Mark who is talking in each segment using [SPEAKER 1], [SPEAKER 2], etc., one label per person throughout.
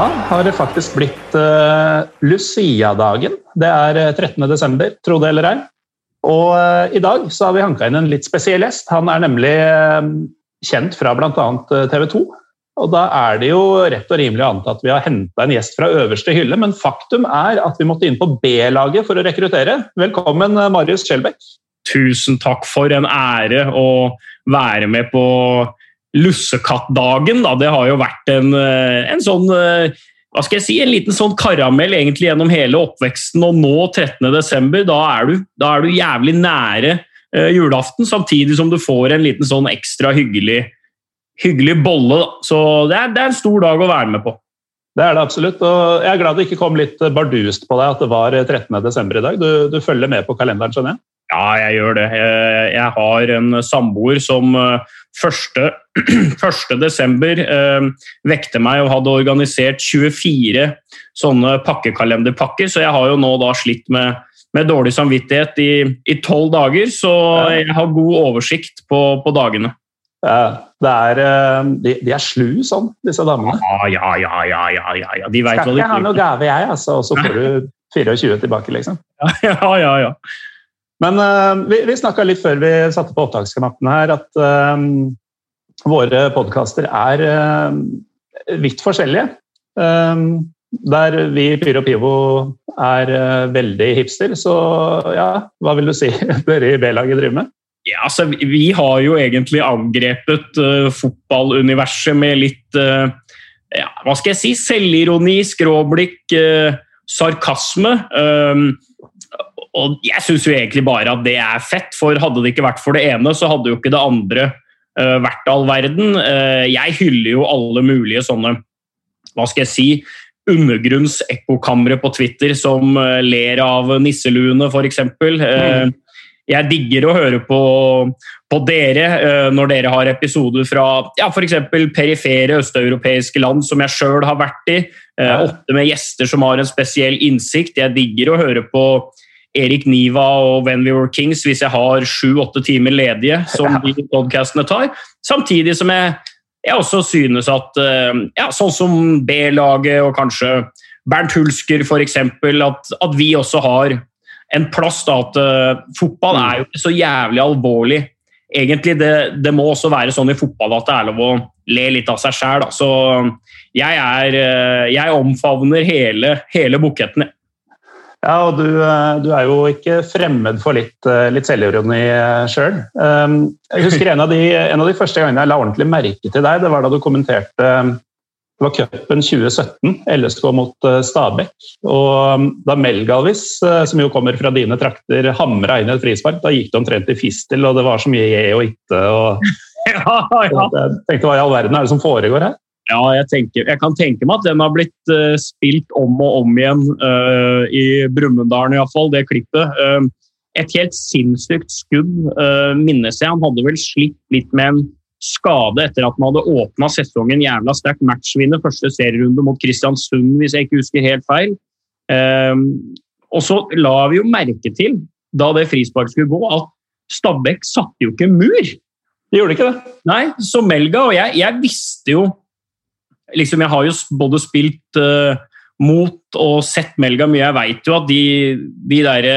[SPEAKER 1] da har det faktisk blitt uh, Lucia-dagen. Det er 13. desember, tro det eller ei. Og uh, i dag så har vi hanka inn en litt spesiell gjest. Han er nemlig uh, kjent fra bl.a. TV 2. Og da er det jo rett og rimelig å anta at vi har henta en gjest fra øverste hylle, men faktum er at vi måtte inn på B-laget for å rekruttere. Velkommen, Marius Skjelbæk.
[SPEAKER 2] Tusen takk for en ære å være med på lussekattdagen. Da. Det har jo vært en, eh, en sånn eh, hva skal jeg si, en liten sånn karamell egentlig gjennom hele oppveksten. Og nå, 13.12., da, da er du jævlig nære eh, julaften, samtidig som du får en liten sånn ekstra hyggelig, hyggelig bolle. Da. Så det er, det er, en stor dag å være med på.
[SPEAKER 1] Det er det absolutt. og Jeg er glad det ikke kom litt bardust på deg at det var 13.12. i dag. Du, du følger med på kalenderen, skjønner jeg?
[SPEAKER 2] Ja, jeg gjør det. Jeg har en samboer som 1. 1. desember eh, vekte meg og hadde organisert 24 sånne pakkekalenderpakker, så jeg har jo nå da slitt med, med dårlig samvittighet i tolv dager, så jeg har god oversikt på, på dagene.
[SPEAKER 1] Ja, er, eh, de, de, er slu sånn, disse damene.
[SPEAKER 2] Ja, ja, ja. ja, ja, ja. De
[SPEAKER 1] Skal ikke ha noe gave, jeg, altså, og så får du 24 tilbake, liksom.
[SPEAKER 2] Ja, ja, ja.
[SPEAKER 1] Men uh, vi, vi snakka litt før vi satte på opptaksknappen her, at uh, våre podkaster er uh, vidt forskjellige. der vi i Pyro Pivo er veldig hipster, så ja, hva vil du si dere i B-laget driver med?
[SPEAKER 2] Ja, altså, vi har jo egentlig angrepet fotballuniverset med litt ja, hva skal jeg si, selvironi, skråblikk, sarkasme. Uh, og jeg syns jo egentlig bare at det er fett, for hadde det ikke vært for det ene, så hadde jo ikke det andre uh, vært all verden. Uh, jeg hyller jo alle mulige sånne, hva skal jeg si, undergrunnsekkokamre på Twitter som uh, ler av nisseluene, f.eks. Mm. Jeg digger å høre på, på dere når dere har episoder fra ja, f.eks. perifere østeuropeiske land som jeg sjøl har vært i. Ofte med gjester som har en spesiell innsikt. Jeg digger å høre på Erik Niva og When We Were Kings hvis jeg har sju-åtte timer ledige, som de podcastene tar. Samtidig som jeg, jeg også synes at eh, ja, sånn som B-laget og kanskje Bernt Hulsker f.eks., at, at vi også har en plass. da, at uh, Fotball er jo ikke så jævlig alvorlig. Egentlig, det, det, må også være sånn i fotball at det er lov å le litt av seg sjæl. Så jeg, er, eh, jeg omfavner hele, hele buketten.
[SPEAKER 1] Ja, og du, eh, du, er jo ikke fremmed for litt, eh, litt selvironi eh, sjøl. Um, jeg husker en av, de, en av, de, første gangene jeg la ordentlig merke til deg, det var da du kommenterte det var cupen 2017, LSK mot Stabæk. Og um, da Melgalvis, som jo kommer fra dine trakter, hamra inn et frispark, da gikk det omtrent i fistel, og det var så mye je og itte. Og, ja, ja. Jeg tenkte hva i all verden er det som foregår her?
[SPEAKER 2] Ja, jeg, tenker, jeg, kan tenke meg at den har blitt uh, spilt om og om igjen uh, i Brumunddal, iallfall, det klippet. Uh, et helt sinnssykt skudd, minnes jeg. Han hadde vel slitt litt med en skade etter at han hadde åpna sesongen jævla sterkt. Matchvinner første serierunde mot Kristiansund, hvis jeg ikke husker helt feil. og så la vi jo merke til, da det frisparket skulle gå, at Stabæk satte jo ikke mur.
[SPEAKER 1] De gjorde ikke det?
[SPEAKER 2] Nei, så Melga og jeg, jeg visste jo liksom, Jeg har jo både spilt uh, mot og sett Melga mye. Jeg veit jo at de, de derre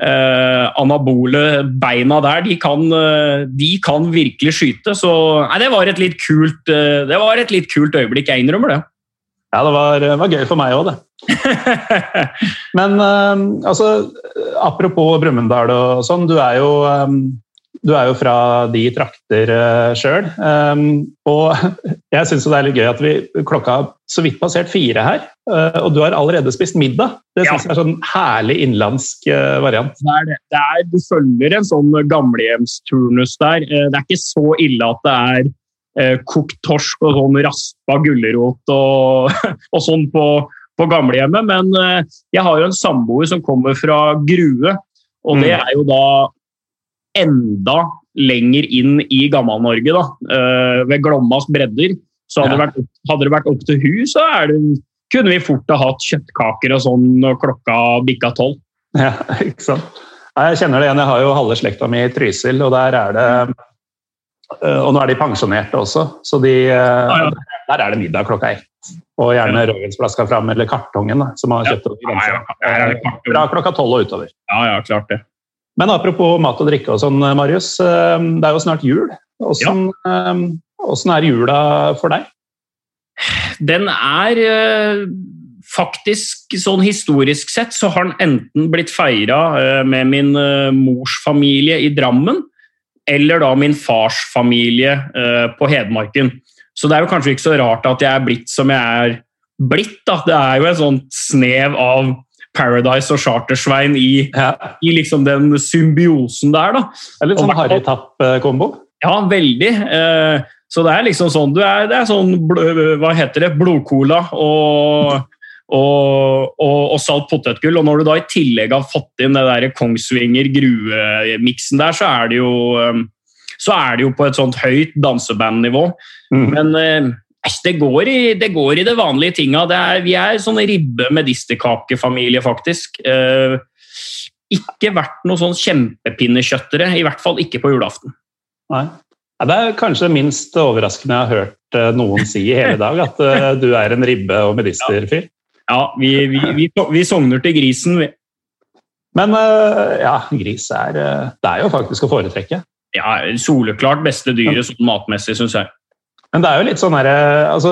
[SPEAKER 2] uh, anabole beina der, de kan, uh, de kan virkelig skyte. Så nei, det var et litt kult, det var et litt kult øyeblikk. Jeg innrømmer det.
[SPEAKER 1] Ja, det var, det var gøy for meg òg, det. Men altså, apropos Brumunddal og sånn, du er jo um du er jo fra de trakter uh, sjøl. Um, og jeg syns det er litt gøy at vi klokka så vidt passert fire her, uh, og du har allerede spist middag. Det syns ja. jeg er sånn herlig innlandsk uh, variant.
[SPEAKER 2] Det er det. det er, du følger en sånn gamlehjemsturnus der. Uh, det er ikke så ille at det er kokt torsk og sånn raspa gulrot og, og sånn på, på gamlehjemmet, men jeg har jo en samboer som kommer fra Grue. Og det mm. er jo da enda lenger inn i Gammel-Norge, da, uh, ved Glommas bredder. Så hadde, ja. det vært, hadde, det vært, opp til hun, så det, kunne vi fort ha hatt kjøttkaker og sånn når klokka bikka tolv.
[SPEAKER 1] Ja, ikke sant. Jeg kjenner det igjen. Jeg har jo halve slekta mi i Trysil, og der er det uh, Og nå er de pensjonerte også, så de, uh, ja, ja. der er det middag klokka ett. Og gjerne rødvinsflaska fram, eller kartongen, da, som har kjøpt over
[SPEAKER 2] ja.
[SPEAKER 1] Fra klokka tolv og utover.
[SPEAKER 2] Ja, ja, klart det.
[SPEAKER 1] Men apropos mat og drikke og sånn, Marius. eh, Det er jo snart jul. Åssen ja. er jula for deg?
[SPEAKER 2] Den er eh, faktisk sånn historisk sett så har den enten blitt feira eh, med min eh, mors familie i Drammen, eller da min fars familie eh, på Hedmarken. Så det er jo kanskje ikke så rart at jeg er blitt som jeg er blitt. da. Det er jo en sånn snev av Paradise og Chartersvein i,
[SPEAKER 1] Ja.
[SPEAKER 2] i liksom den symbiosen der, da.
[SPEAKER 1] Det er litt sånn Harry Tapp-kombo.
[SPEAKER 2] Ja, veldig. Eh, Så det er liksom sånn du er, Det er sånn hva heter det, blodcola og, og, og, og salt potetgull. Og når du da i tillegg har fått inn det der Kongsvinger grue-miksen der, så er det jo eh, så er det jo på et sånt høyt dansebandnivå.
[SPEAKER 1] Mm.
[SPEAKER 2] Men eh, det, går i, det går i det vanlige tinga. Det er, vi er sånn ribbe medisterkakefamilie, faktisk. Eh, ikke vært noe sånn kjempepinnekjøttere, i hvert fall ikke på julaften.
[SPEAKER 1] Nei. Ja, det er kanskje det minst overraskende jeg har hørt eh, noen si i hele dag, at eh, du er en ribbe- og medisterfyr.
[SPEAKER 2] Ja, vi, vi, vi, vi sogner til grisen. vi.
[SPEAKER 1] Men eh, ja, gris er, det er jo faktisk å foretrekke.
[SPEAKER 2] Ja, Soleklart beste dyret sånn matmessig, syns jeg.
[SPEAKER 1] Men det er jo litt sånn herre altså,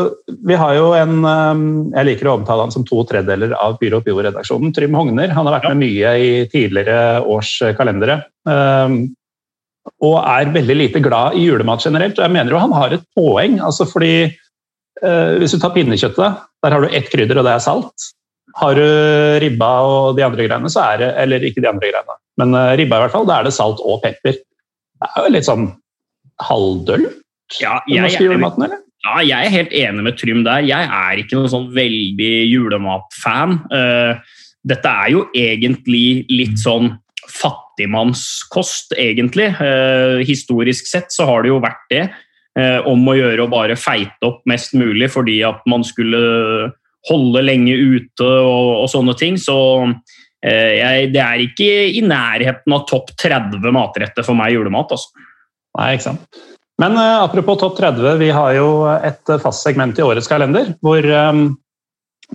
[SPEAKER 1] Vi har jo en eh, Jeg liker å omtale han som to tredjedeler av Pyro og Pio-redaksjonen. Trym Hogner. Han har vært med mye i tidligere års kalendere. eh, og er veldig lite glad i julemat generelt. Og jeg mener jo han har et poeng. altså fordi eh, Hvis du tar pinnekjøttet, der har du ett krydder, og det er salt. Har du ribba og de andre greiene, så er det Eller ikke de andre greiene, men eh, ribba i hvert fall, da er det salt og pepper. Det er jo litt sånn halvdølt,
[SPEAKER 2] Ja,
[SPEAKER 1] den
[SPEAKER 2] jeg,
[SPEAKER 1] norske julematen, eller?
[SPEAKER 2] ja, jeg er helt enig med Trym der. Jeg er ikke noen sånn veldig julematfan. Eh, dette er jo egentlig litt sånn fattigmannskost, egentlig. Eh, historisk sett så har det jo vært det. Eh, om å gjøre å bare feite opp mest mulig fordi at man skulle holde lenge ute og, og sånne ting. Så jeg, det er ikke i nærheten av topp 30 matretter for meg julemat. altså.
[SPEAKER 1] Nei, ikke sant. Men uh, apropos topp 30, vi har jo et uh, fast segment i årets kalender hvor um,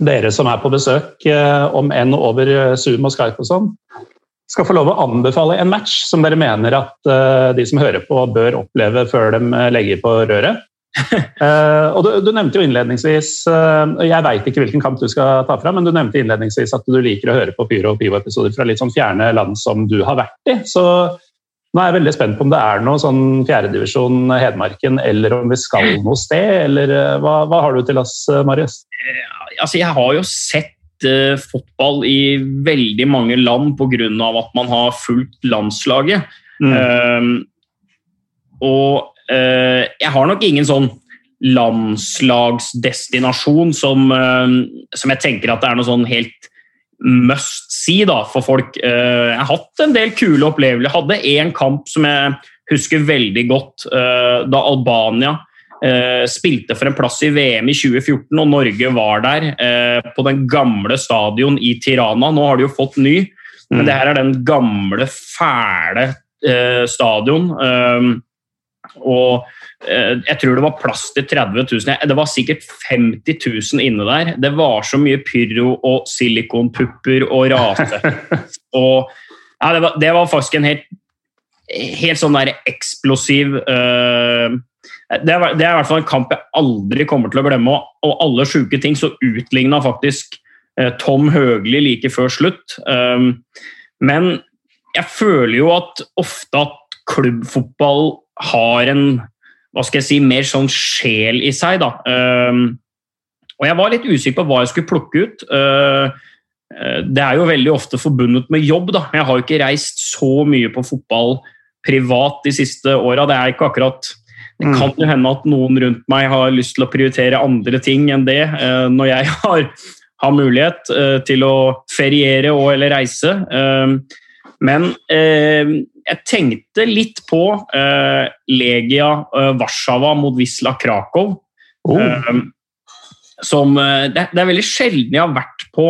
[SPEAKER 1] dere som er på besøk, uh, om enn over eh, Zoom og Skype og sånn, skal få lov å anbefale en match som dere mener at eh, de som hører på, bør oppleve før de eh, legger på røret. Eh, og du, du nevnte jo innledningsvis eh, Jeg veit ikke hvilken kamp du skal ta fra, men du nevnte innledningsvis at du liker å høre på Pyro og Pivo-episoder fra litt sånn fjerne land som du har vært i. Så nå er jeg veldig spent på om det er noe sånn fjerdedivisjon Hedmarken, eller om vi skal noe sted, eller eh, hva, hva har du til oss, eh, Marius?
[SPEAKER 2] altså jeg har jo sett eh, fotball i veldig mange land pga. at man har fulgt landslaget.
[SPEAKER 1] Mm.
[SPEAKER 2] Uh, og uh, jeg har nok ingen sånn landslagsdestinasjon som, eh, som jeg tenker at det er noe sånn helt must see da, for folk. Eh, jeg har hatt en del kule opplevelser. Jeg hadde én kamp som jeg husker veldig godt, eh, da Albania eh, spilte for en plass i VM i 2014, og Norge var der på den gamle stadion i Tirana. Nå har de jo fått ny, men
[SPEAKER 1] Mm.
[SPEAKER 2] det her er den gamle, fæle stadion. Og eh, jeg tror det var plass til 30 000. Det var sikkert 50 000 inne der. Det var så mye pyro og silikonpupper og rase. og ja, det, var, det var faktisk en helt, helt sånn der eksplosiv eh, det, er, det er i hvert fall en kamp jeg aldri kommer til å glemme. Og, og alle sjuke ting så utligna faktisk eh, Tom Høgli like før slutt. Um, men jeg føler jo at ofte at klubbfotball har en hva skal jeg si, mer sånn sjel i seg. da. Um, og jeg var litt usikker på hva jeg skulle plukke ut. Uh, uh, det er jo veldig ofte forbundet med jobb. da. Jeg har jo ikke reist så mye på fotball privat de siste åra. Det er ikke akkurat det
[SPEAKER 1] Mm.
[SPEAKER 2] kan jo hende at noen rundt meg har lyst til å prioritere andre ting enn det uh, når jeg har, har mulighet uh, til å feriere og eller reise. Um, men jeg tenkte litt på uh, Legia uh, Warszawa mot Wisla Krakow.
[SPEAKER 1] Oh.
[SPEAKER 2] Um, som, uh, det, det er veldig sjelden jeg har vært på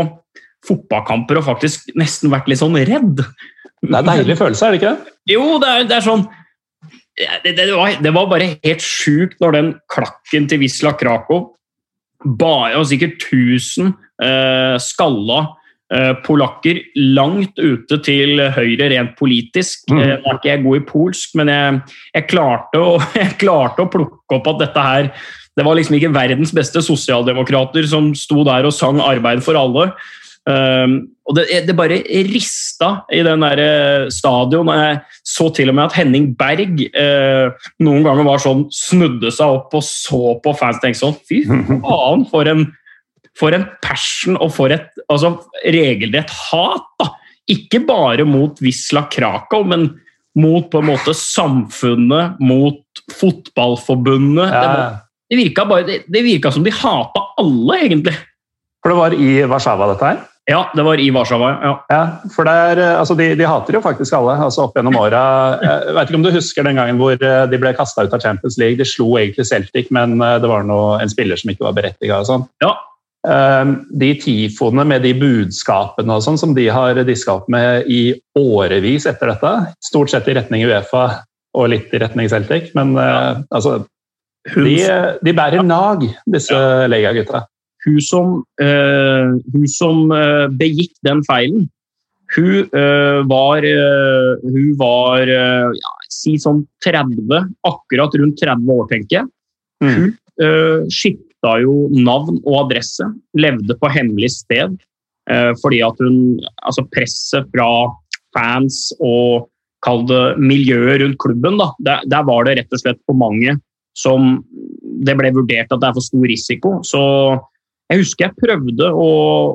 [SPEAKER 2] fotballkamper og faktisk nesten vært litt sånn redd.
[SPEAKER 1] Det er en deilig følelse, er det ikke det?
[SPEAKER 2] Jo, det er, det er sånn det, det, var, det var bare helt sjukt når den klakken til Wisla Krakow bare, og sikkert 1000 eh, skalla eh, polakker langt ute til høyre rent politisk.
[SPEAKER 1] Mm.
[SPEAKER 2] Jeg er ikke god i polsk, men jeg, jeg, klarte å, jeg klarte å plukke opp at dette her Det var liksom ikke verdens beste sosialdemokrater som sto der og sang 'Arbeid for alle'. Um, og det, det, bare rista i den der eh, stadion. Jeg så til og med at Henning Berg uh, noen ganger var sånn, snudde seg opp og så på fans tenkte sånn Fy faen, for en, for en passion og for et altså, regelrett hat! da. Ikke bare mot Wisla Krakow, men mot på en måte samfunnet, mot fotballforbundet.
[SPEAKER 1] Ja.
[SPEAKER 2] Det, det, virka bare, det, det virka som de hata alle, egentlig.
[SPEAKER 1] For det var i Warszawa, dette her?
[SPEAKER 2] Ja, det var i Warszawa. ja.
[SPEAKER 1] Ja, for der, altså de, de, hater jo faktisk alle altså opp gjennom åra. Jeg vet ikke om du husker den gangen hvor eh, de ble kasta ut av Champions League. De slo egentlig Celtic, men eh, det var noe, en spiller som ikke var berettiga. Sånn.
[SPEAKER 2] Ja.
[SPEAKER 1] De tifoene med de budskapene og sånn som de har diska opp med i årevis etter dette, stort sett i retning Uefa og litt i retning Celtic, men ja. altså de, de, bærer nag, disse ja. Lega-gutta
[SPEAKER 2] hun som, uh, hun som uh, begikk den feilen, hun uh, var, hun var ja, si sånn 30, akkurat rundt 30 år, tenker jeg. Mm. Hun uh, skifta jo navn og adresse, levde på hemmelig sted. fordi at hun Altså presset fra fans og kall det miljøet rundt klubben, da, der, der var det rett og slett for mange som det ble vurdert at det er for stor risiko. Så jeg husker jeg prøvde å,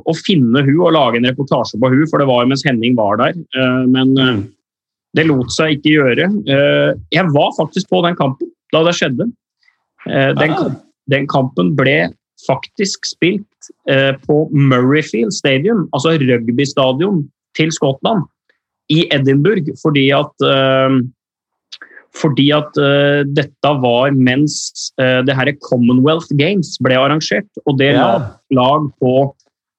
[SPEAKER 2] å, finne hun og lage en reportasje på hun, for det var jo mens Henning var der. Uh, men uh, det lot seg ikke gjøre. Jeg var faktisk på den kampen da det skjedde. Den,
[SPEAKER 1] Ah.
[SPEAKER 2] Den, kampen ble faktisk spilt på Murrayfield Stadium, altså rugbystadion til Skottland, i Edinburgh, fordi at fordi at uh, dette var mens uh, det her Commonwealth Games ble arrangert, og det
[SPEAKER 1] Ja.
[SPEAKER 2] la lag på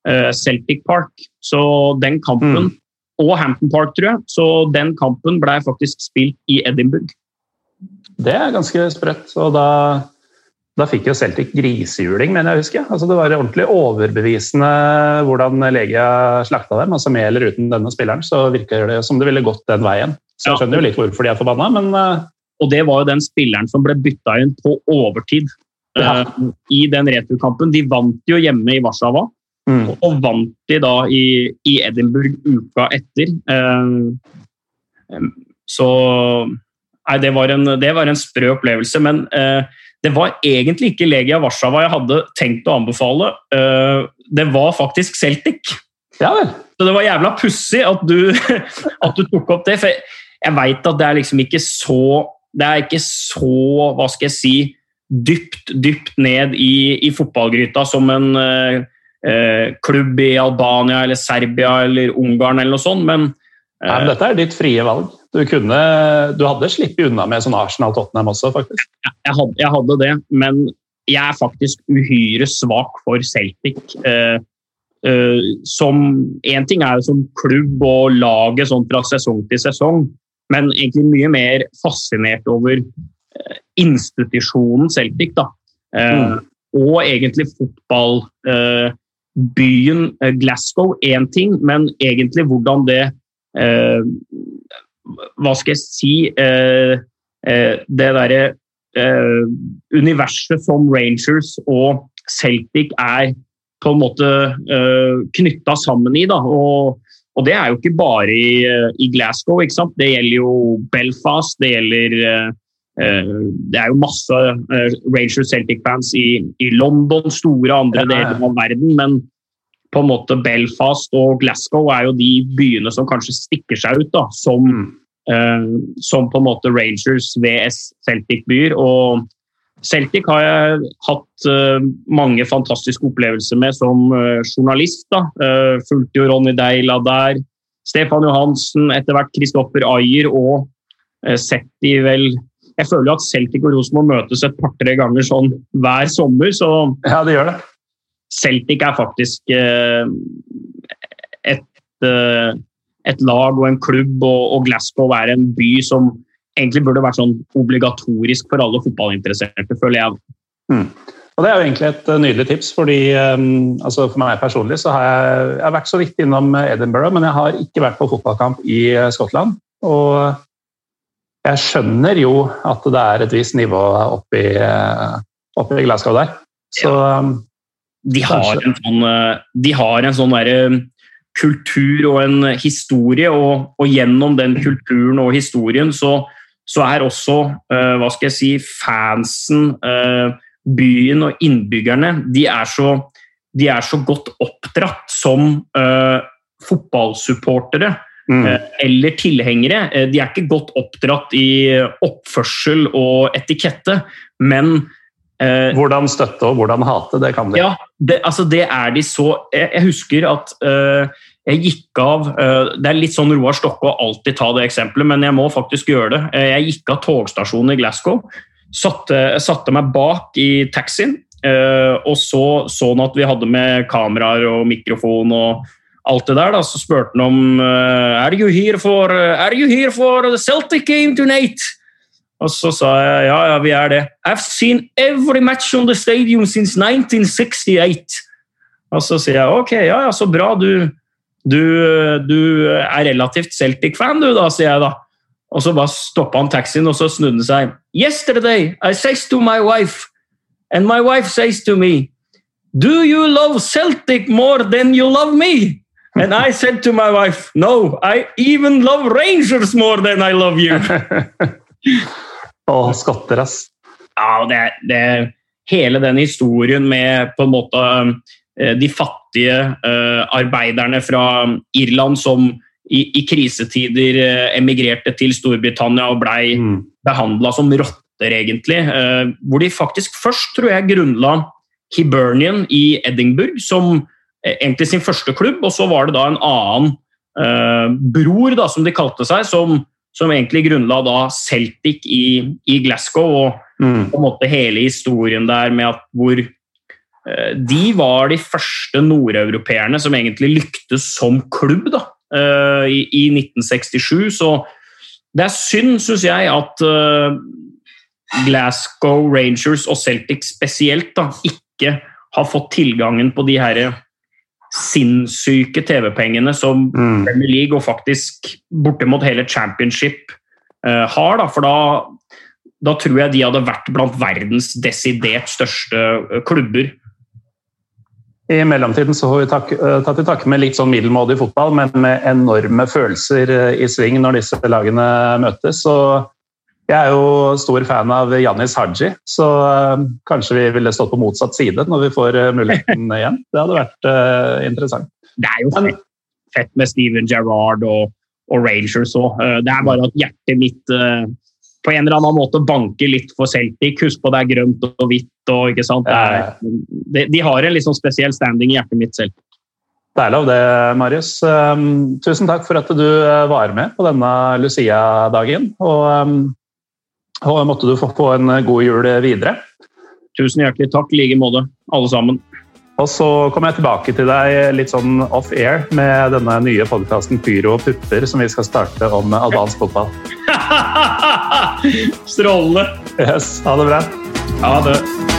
[SPEAKER 2] uh, Celtic Park. Så den kampen,
[SPEAKER 1] Mm.
[SPEAKER 2] og Hampton Park, tror jeg, så den kampen ble faktisk spilt i Edinburgh.
[SPEAKER 1] Det er ganske sprøtt. Og da, da fikk jo Celtic grisehjuling, mener jeg å huske. Altså, det var ordentlig overbevisende hvordan Legia slakta dem. altså Med eller uten denne spilleren så virker det som det ville gått den veien. Så jeg skjønner jo litt hvorfor de er forbanna, men uh,
[SPEAKER 2] Og det var jo den spilleren som ble bytta inn på overtid
[SPEAKER 1] Ja.
[SPEAKER 2] uh, i den returkampen. De vant jo hjemme i Warszawa.
[SPEAKER 1] mm.
[SPEAKER 2] Og vant de da i, i Edinburgh uka etter. Uh, um, så Nei, det var, en, det var en sprø opplevelse. Men eh, det var egentlig ikke Legia Warszawa jeg hadde tenkt å anbefale. Eh, det var faktisk Celtic.
[SPEAKER 1] Ja vel.
[SPEAKER 2] Så det var jævla pussig at, du- at du tok opp det. For jeg, veit at det er liksom ikke så Det er ikke så, hva skal jeg si, dypt, dypt ned i, i fotballgryta som en eh, eh, klubb i Albania eller Serbia eller Ungarn eller noe sånt, men
[SPEAKER 1] Nei, men
[SPEAKER 2] eh,
[SPEAKER 1] dette er ditt frie valg. Du, kunne, du hadde sluppet unna med sånn Arsenal-Tottenham også, faktisk.
[SPEAKER 2] jeg, hadde, jeg hadde det. Men jeg er faktisk uhyre svak for Celtic. Eh, eh, som Én ting er jo som klubb og laget sånn fra sesong til sesong, men egentlig mye mer fascinert over eh, institusjonen Celtic. da. Mm. Og egentlig fotballbyen eh, Glasgow én ting, men egentlig hvordan det eh, Hva skal jeg si eh, eh, Det derre eh, universet som Rangers og Celtic er på en måte knytta sammen i. Da. Og, og det er jo ikke bare i, i Glasgow. Det gjelder jo Belfast, det gjelder eh, Det er jo masse eh, Rangers Celtic-fans i, i London, store andre deler av verden. men på en måte Belfast og Glasgow er jo de byene som kanskje stikker seg ut da, som, eh, som på en måte Rangers VS Celtic-byer. Og Celtic har jeg hatt eh, mange fantastiske opplevelser med som eh, journalist. da. Uh, fulgte jo Ronny Deila der. Stefan Johansen, etter hvert Kristoffer Ayer og uh, sett de vel Jeg føler jo at Celtic og Rosenborg møtes et par-tre ganger sånn hver sommer. så
[SPEAKER 1] Ja, det gjør det.
[SPEAKER 2] Celtic er faktisk eh, et, eh, et lag og en klubb, og, Glasgow er en by som egentlig burde vært sånn obligatorisk for alle fotballinteresserte, føler jeg.
[SPEAKER 1] Og Det er jo egentlig et nydelig tips, fordi altså for meg personlig så har jeg, jeg har vært så vidt innom Edinburgh, men jeg har ikke vært på fotballkamp i Skottland. Og jeg skjønner jo at det er et visst nivå oppi, i Glasgow der. Så
[SPEAKER 2] de har en sånn, de har en sånn derre kultur og en historie, og, og, gjennom den kulturen og historien så, så er også uh, hva skal jeg si, fansen, uh, byen og innbyggerne de er, så, de er så godt oppdratt som uh, fotballsupportere. Mm. Eller tilhengere. De er ikke godt oppdratt i oppførsel og etikette, men
[SPEAKER 1] hvordan støtte og hvordan hate, det kan de.
[SPEAKER 2] Ja, det, altså det er de så Jeg, jeg husker at uh, jeg gikk av uh, Det er litt sånn Roar Stokke å alltid ta det eksempelet, men jeg må faktisk gjøre det. Uh, jeg gikk av togstasjonen i Glasgow, satte, satte meg bak i taxien og så sånn at vi hadde med kameraer og mikrofon og alt det der. Da, så spurte han om Er you here for, are you here for the Celtic game tonight? Og så sa jeg ja, ja, vi er det. I've seen every match on the stadium since 1968. Og så sier jeg ok, ja, ja, så bra. Du, du, du er relativt Celtic-fan, du, da, sier jeg da. Og så bare stoppa han taxien, og så snudde han seg. Yesterday I says to my wife, and my wife says to me, Do you love Celtic more than you love me? And I said to my wife, No, I even love Rangers more than I love you.
[SPEAKER 1] Å, skatter, ass.
[SPEAKER 2] Ja, det, det, hele den historien med på en måte eh, de fattige uh, arbeiderne fra Irland som i, i, krisetider uh, emigrerte til Storbritannia og blei mm. behandla som rotter, egentlig. Hvor de faktisk først, tror jeg, grunnla Hibernian i Edinburgh som egentlig sin første klubb, og så var det da en annen bror, da, som de kalte seg, som som egentlig grunnla da Celtic i, i Glasgow. Og mm. på en måte hele historien der med at hvor eh, De var de første nordeuropeerne som egentlig lyktes som klubb da, eh, i, i, 1967. Så det er synd, syns jeg, at eh, Glasgow Rangers og Celtic spesielt da, ikke har fått tilgangen på de herre sinnssyke TV-pengene som mm. Premier League og faktisk bortimot hele championship uh, har. Da, for da, da, tror jeg de hadde vært blant verdens desidert største uh, klubber.
[SPEAKER 1] I mellomtiden så har vi tak, uh, tatt i takke med litt sånn middelmådig fotball, men med enorme følelser i sving når disse lagene møtes. Så jeg er jo stor fan av Janis Haji, så uh, kanskje vi ville stått på motsatt side når vi får uh, muligheten igjen. Det hadde vært uh, interessant.
[SPEAKER 2] Det er jo fett, fett med Steven Gerrard og, og Rangers òg. det er bare at hjertet mitt på en eller annen måte banker litt for Celtic. Husk på det er grønt og hvitt. og ikke sant? Er, de, de, har en sånn spesiell standing i hjertet mitt selv.
[SPEAKER 1] Det er lov det, Marius. Um, tusen takk for at du var med på denne Lucia-dagen. og um, og måtte du få få en god jul videre.
[SPEAKER 2] Tusen hjertelig takk i like måte, alle sammen.
[SPEAKER 1] Og så kommer jeg tilbake til deg litt sånn off-air med denne nye podkasten Pyro og pupper, som vi skal starte om albansk fotball.
[SPEAKER 2] Strålende.
[SPEAKER 1] Yes, ha det bra.
[SPEAKER 2] Ha det.